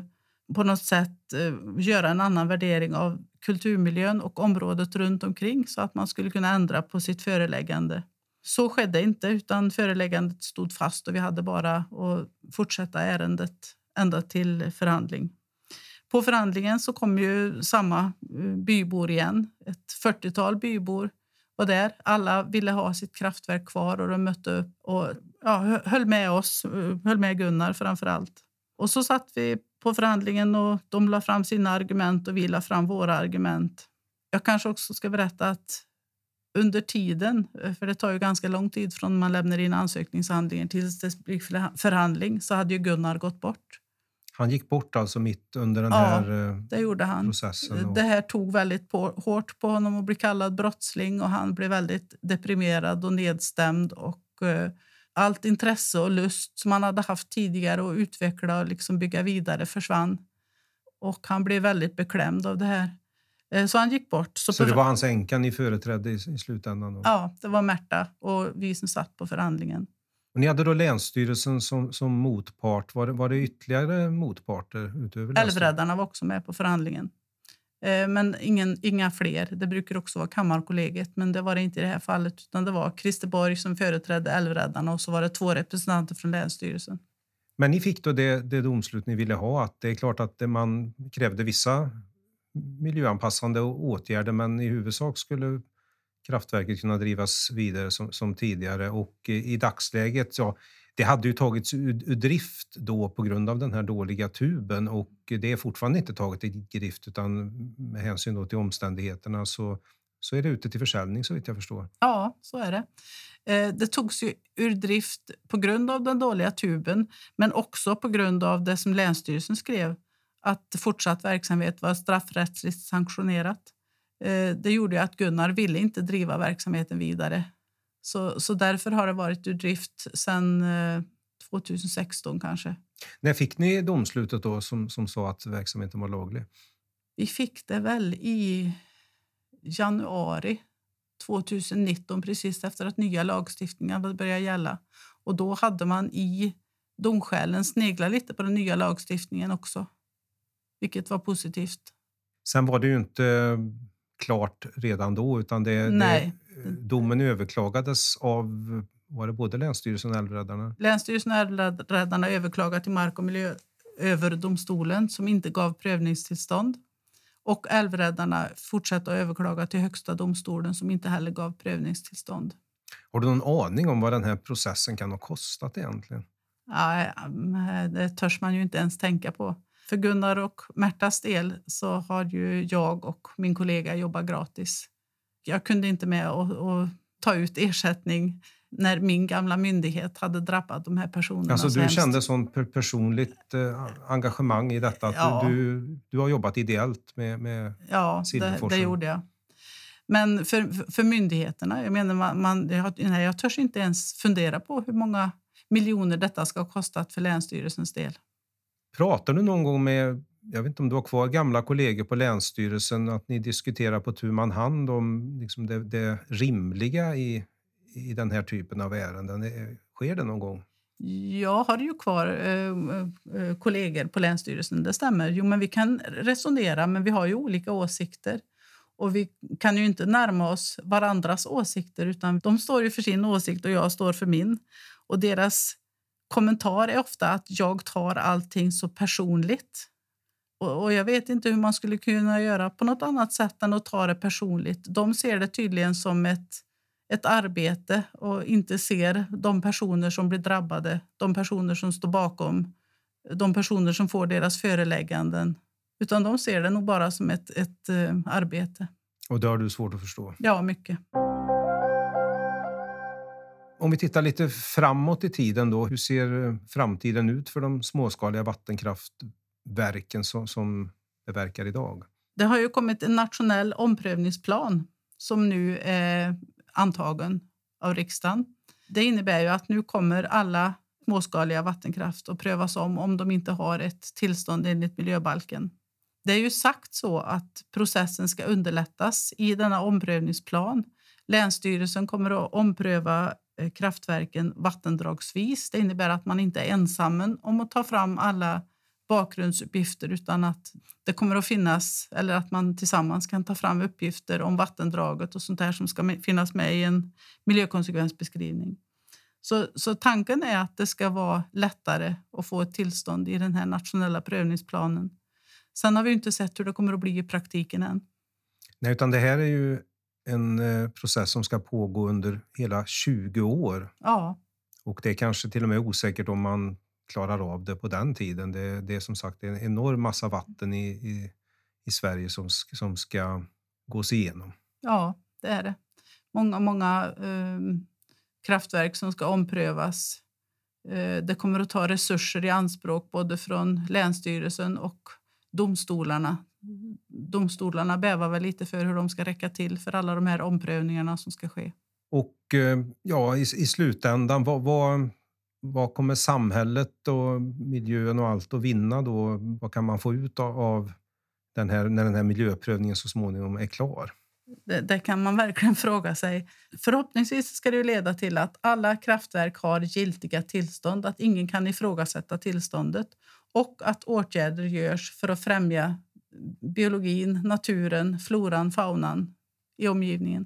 på något sätt eh, göra en annan värdering av kulturmiljön och området runt omkring så att man skulle kunna ändra på sitt föreläggande. Så skedde inte, utan föreläggandet stod fast och vi hade bara att fortsätta ärendet ända till förhandling. På förhandlingen så kom ju samma eh, bybor igen. Ett 40-tal bybor var där. Alla ville ha sitt kraftverk kvar och de mötte upp och ja, höll med oss, eh, höll med Gunnar framför allt. Och så satt vi på förhandlingen och de la fram sina argument och vi la fram våra argument. Jag kanske också ska berätta att under tiden, eh, för det tar ju ganska lång tid från man lämnar in ansökningshandlingen tills det blir förhandling, så hade ju Gunnar gått bort. Han gick bort alltså mitt under den ja, här eh, det gjorde han. processen? Det här tog väldigt på, hårt på honom att bli kallad brottsling och han blev väldigt deprimerad och nedstämd och uh, allt intresse och lust som han hade haft tidigare att utveckla och liksom bygga vidare försvann. Och han blev väldigt beklämd av det här. Uh, så han gick bort. Så, så det var hans änka ni företrädde i, i slutändan? Då? Ja, det var Märta och vi som satt på förhandlingen. Och ni hade då Länsstyrelsen som, som motpart. Var det, var det ytterligare motparter? utöver Älvräddarna var också med på förhandlingen. Eh, men ingen, inga fler. Det brukar också vara Kammarkollegiet, men det var det inte i det här fallet. Utan Det var Christer Borg som företrädde Älvräddarna och så var det två representanter från Länsstyrelsen. Men ni fick då det, det domslut ni ville ha. Att det är klart att man krävde vissa miljöanpassande åtgärder men i huvudsak skulle kraftverket kunna drivas vidare som, som tidigare. Och eh, i dagsläget, ja, det hade ju tagits ur, ur, drift då på grund av den här dåliga tuben och det är fortfarande inte taget i drift utan med hänsyn då till omständigheterna så, så är det ute till försäljning så vitt jag förstår. Ja, så är det. Eh, det togs ju ur drift på grund av den dåliga tuben men också på grund av det som Länsstyrelsen skrev att fortsatt verksamhet var straffrättsligt sanktionerat. Eh, det gjorde att Gunnar ville inte driva verksamheten vidare. Så, så därför har det varit ur drift sedan 2016 eh, kanske. När fick ni domslutet då som, som sa att verksamheten var laglig? Vi fick det väl i januari 2019 precis efter att nya lagstiftningen hade börjat gälla. Och då hade man i domskälen sneglat lite på den nya lagstiftningen också, vilket var positivt. Sen var det ju inte klart redan då, utan det, det, domen överklagades av var det både Länsstyrelsen och Älvräddarna? Länsstyrelsen och Älvräddarna överklagade till Mark och miljööverdomstolen som inte gav prövningstillstånd. Och Älvräddarna fortsatte att överklaga till Högsta domstolen som inte heller gav prövningstillstånd. Har du någon aning om vad den här processen kan ha kostat egentligen? Ja, det törs man ju inte ens tänka på. För Gunnar och Märtas del så har ju jag och min kollega jobbat gratis. Jag kunde inte med att ta ut ersättning när min gamla myndighet hade drabbat de här personerna. Alltså du hemskt. kände sånt personligt eh, engagemang i detta? Att ja. du, du har jobbat ideellt med, med Ja, det, det, gjorde jag. Men för, för myndigheterna, jag menar man, man, jag, nej, jag törs inte ens fundera på hur många miljoner detta ska ha kostat för Länsstyrelsens del. Pratar du någon gång med, jag vet inte om du har kvar gamla kollegor på Länsstyrelsen, att ni diskuterar på tu man hand om liksom det, det rimliga i, i den här typen av ärenden? Eh, sker det någon gång? Jag har ju kvar eh, eh, kollegor på Länsstyrelsen, det stämmer. Jo, men vi kan resonera, men vi har ju olika åsikter. Och vi kan ju inte närma oss varandras åsikter, utan de står ju för sin åsikt och jag står för min. Och deras kommentar är ofta att jag tar allting så personligt. Och, och jag vet inte hur man skulle kunna göra på något annat sätt än att ta det personligt. De ser det tydligen som ett, ett arbete och inte ser de personer som blir drabbade, de personer som står bakom, de personer som får deras förelägganden. Utan de ser det nog bara som ett, ett uh, arbete. Och det har du svårt att förstå? Ja, mycket. Om vi tittar lite framåt i tiden, då, hur ser eh, framtiden ut för de småskaliga vattenkraftverken som, som det verkar idag? Det har ju kommit en nationell omprövningsplan som nu är antagen av riksdagen. Det innebär ju att nu kommer alla småskaliga vattenkraft att prövas om om de inte har ett tillstånd enligt miljöbalken. Det är ju sagt så att processen ska underlättas i denna omprövningsplan. Länsstyrelsen kommer att ompröva Eh, kraftverken vattendragsvis. Det innebär att man inte är ensam om att ta fram alla bakgrundsuppgifter utan att det kommer att finnas, eller att man tillsammans kan ta fram uppgifter om vattendraget och sånt där som ska finnas med i en miljökonsekvensbeskrivning. Så, så tanken är att det ska vara lättare att få ett tillstånd i den här nationella prövningsplanen. Sen har vi inte sett hur det kommer att bli i praktiken än. Nej, utan det här är ju en eh, process som ska pågå under hela 20 år. Ja. Och det är kanske till och med osäkert om man klarar av det på den tiden. Det, det är som sagt en enorm massa vatten i, i, i Sverige som, som ska gås igenom. Ja, det är det. Många, många eh, kraftverk som ska omprövas. Eh, det kommer att ta resurser i anspråk både från Länsstyrelsen och domstolarna. Domstolarna bävar väl lite för hur de ska räcka till för alla de här omprövningarna som ska ske. Och eh, ja, i, i slutändan, vad, vad, vad, kommer samhället och miljön och allt att vinna då? Vad kan man få ut av den här, när den här miljöprövningen så småningom är klar? Det, det, kan man verkligen fråga sig. Förhoppningsvis ska det leda till att alla kraftverk har giltiga tillstånd, att ingen kan ifrågasätta tillståndet och att åtgärder görs för att främja biologin, naturen, floran, faunan i omgivningen.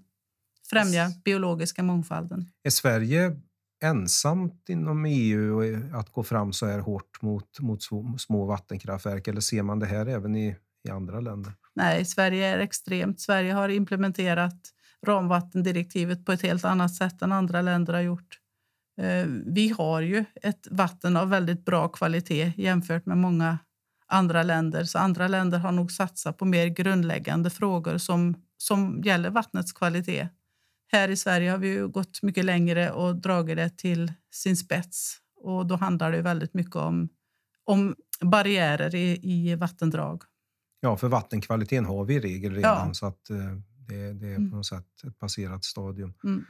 Främja biologiska mångfalden. Är Sverige ensamt inom EU att gå fram så här hårt mot, mot små vattenkraftverk eller ser man det här även i, i andra länder? Nej, Sverige är extremt. Sverige har implementerat ramvattendirektivet på ett helt annat sätt än andra länder har gjort. Eh, vi har ju ett vatten av väldigt bra kvalitet jämfört med många andra länder. Så andra länder har nog satsat på mer grundläggande frågor som, som gäller vattnets kvalitet. Här i Sverige har vi gått mycket längre och dragit det till sin spets. Och då handlar det väldigt mycket om, om barriärer i, i vattendrag. Ja, för vattenkvaliteten har vi i regel redan ja. så att eh, det, det, är på något sätt ett passerat stadium. Mm.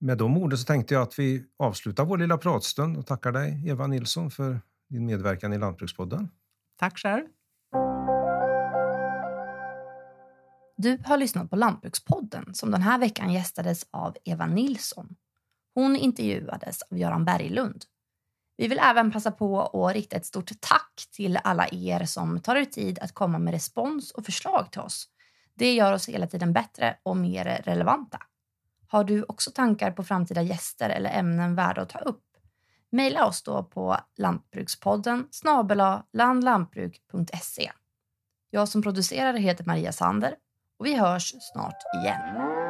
Med de orden så tänkte jag att vi avslutar vår lilla pratstund och tackar dig, Eva Nilsson, för din medverkan i Lantbrukspodden. Tack själv. Du har lyssnat på Lantbrukspodden som den här veckan gästades av Eva Nilsson. Hon intervjuades av Göran Berglund. Vi vill även passa på att rikta ett stort tack till alla er som tar er tid att komma med respons och förslag till oss. Det gör oss hela tiden bättre och mer relevanta. Har du också tankar på framtida gäster eller ämnen värda att ta upp? Mejla oss då på lantbrukspodden landlantbruk.se. Jag som producerar heter Maria Sander och vi hörs snart igen.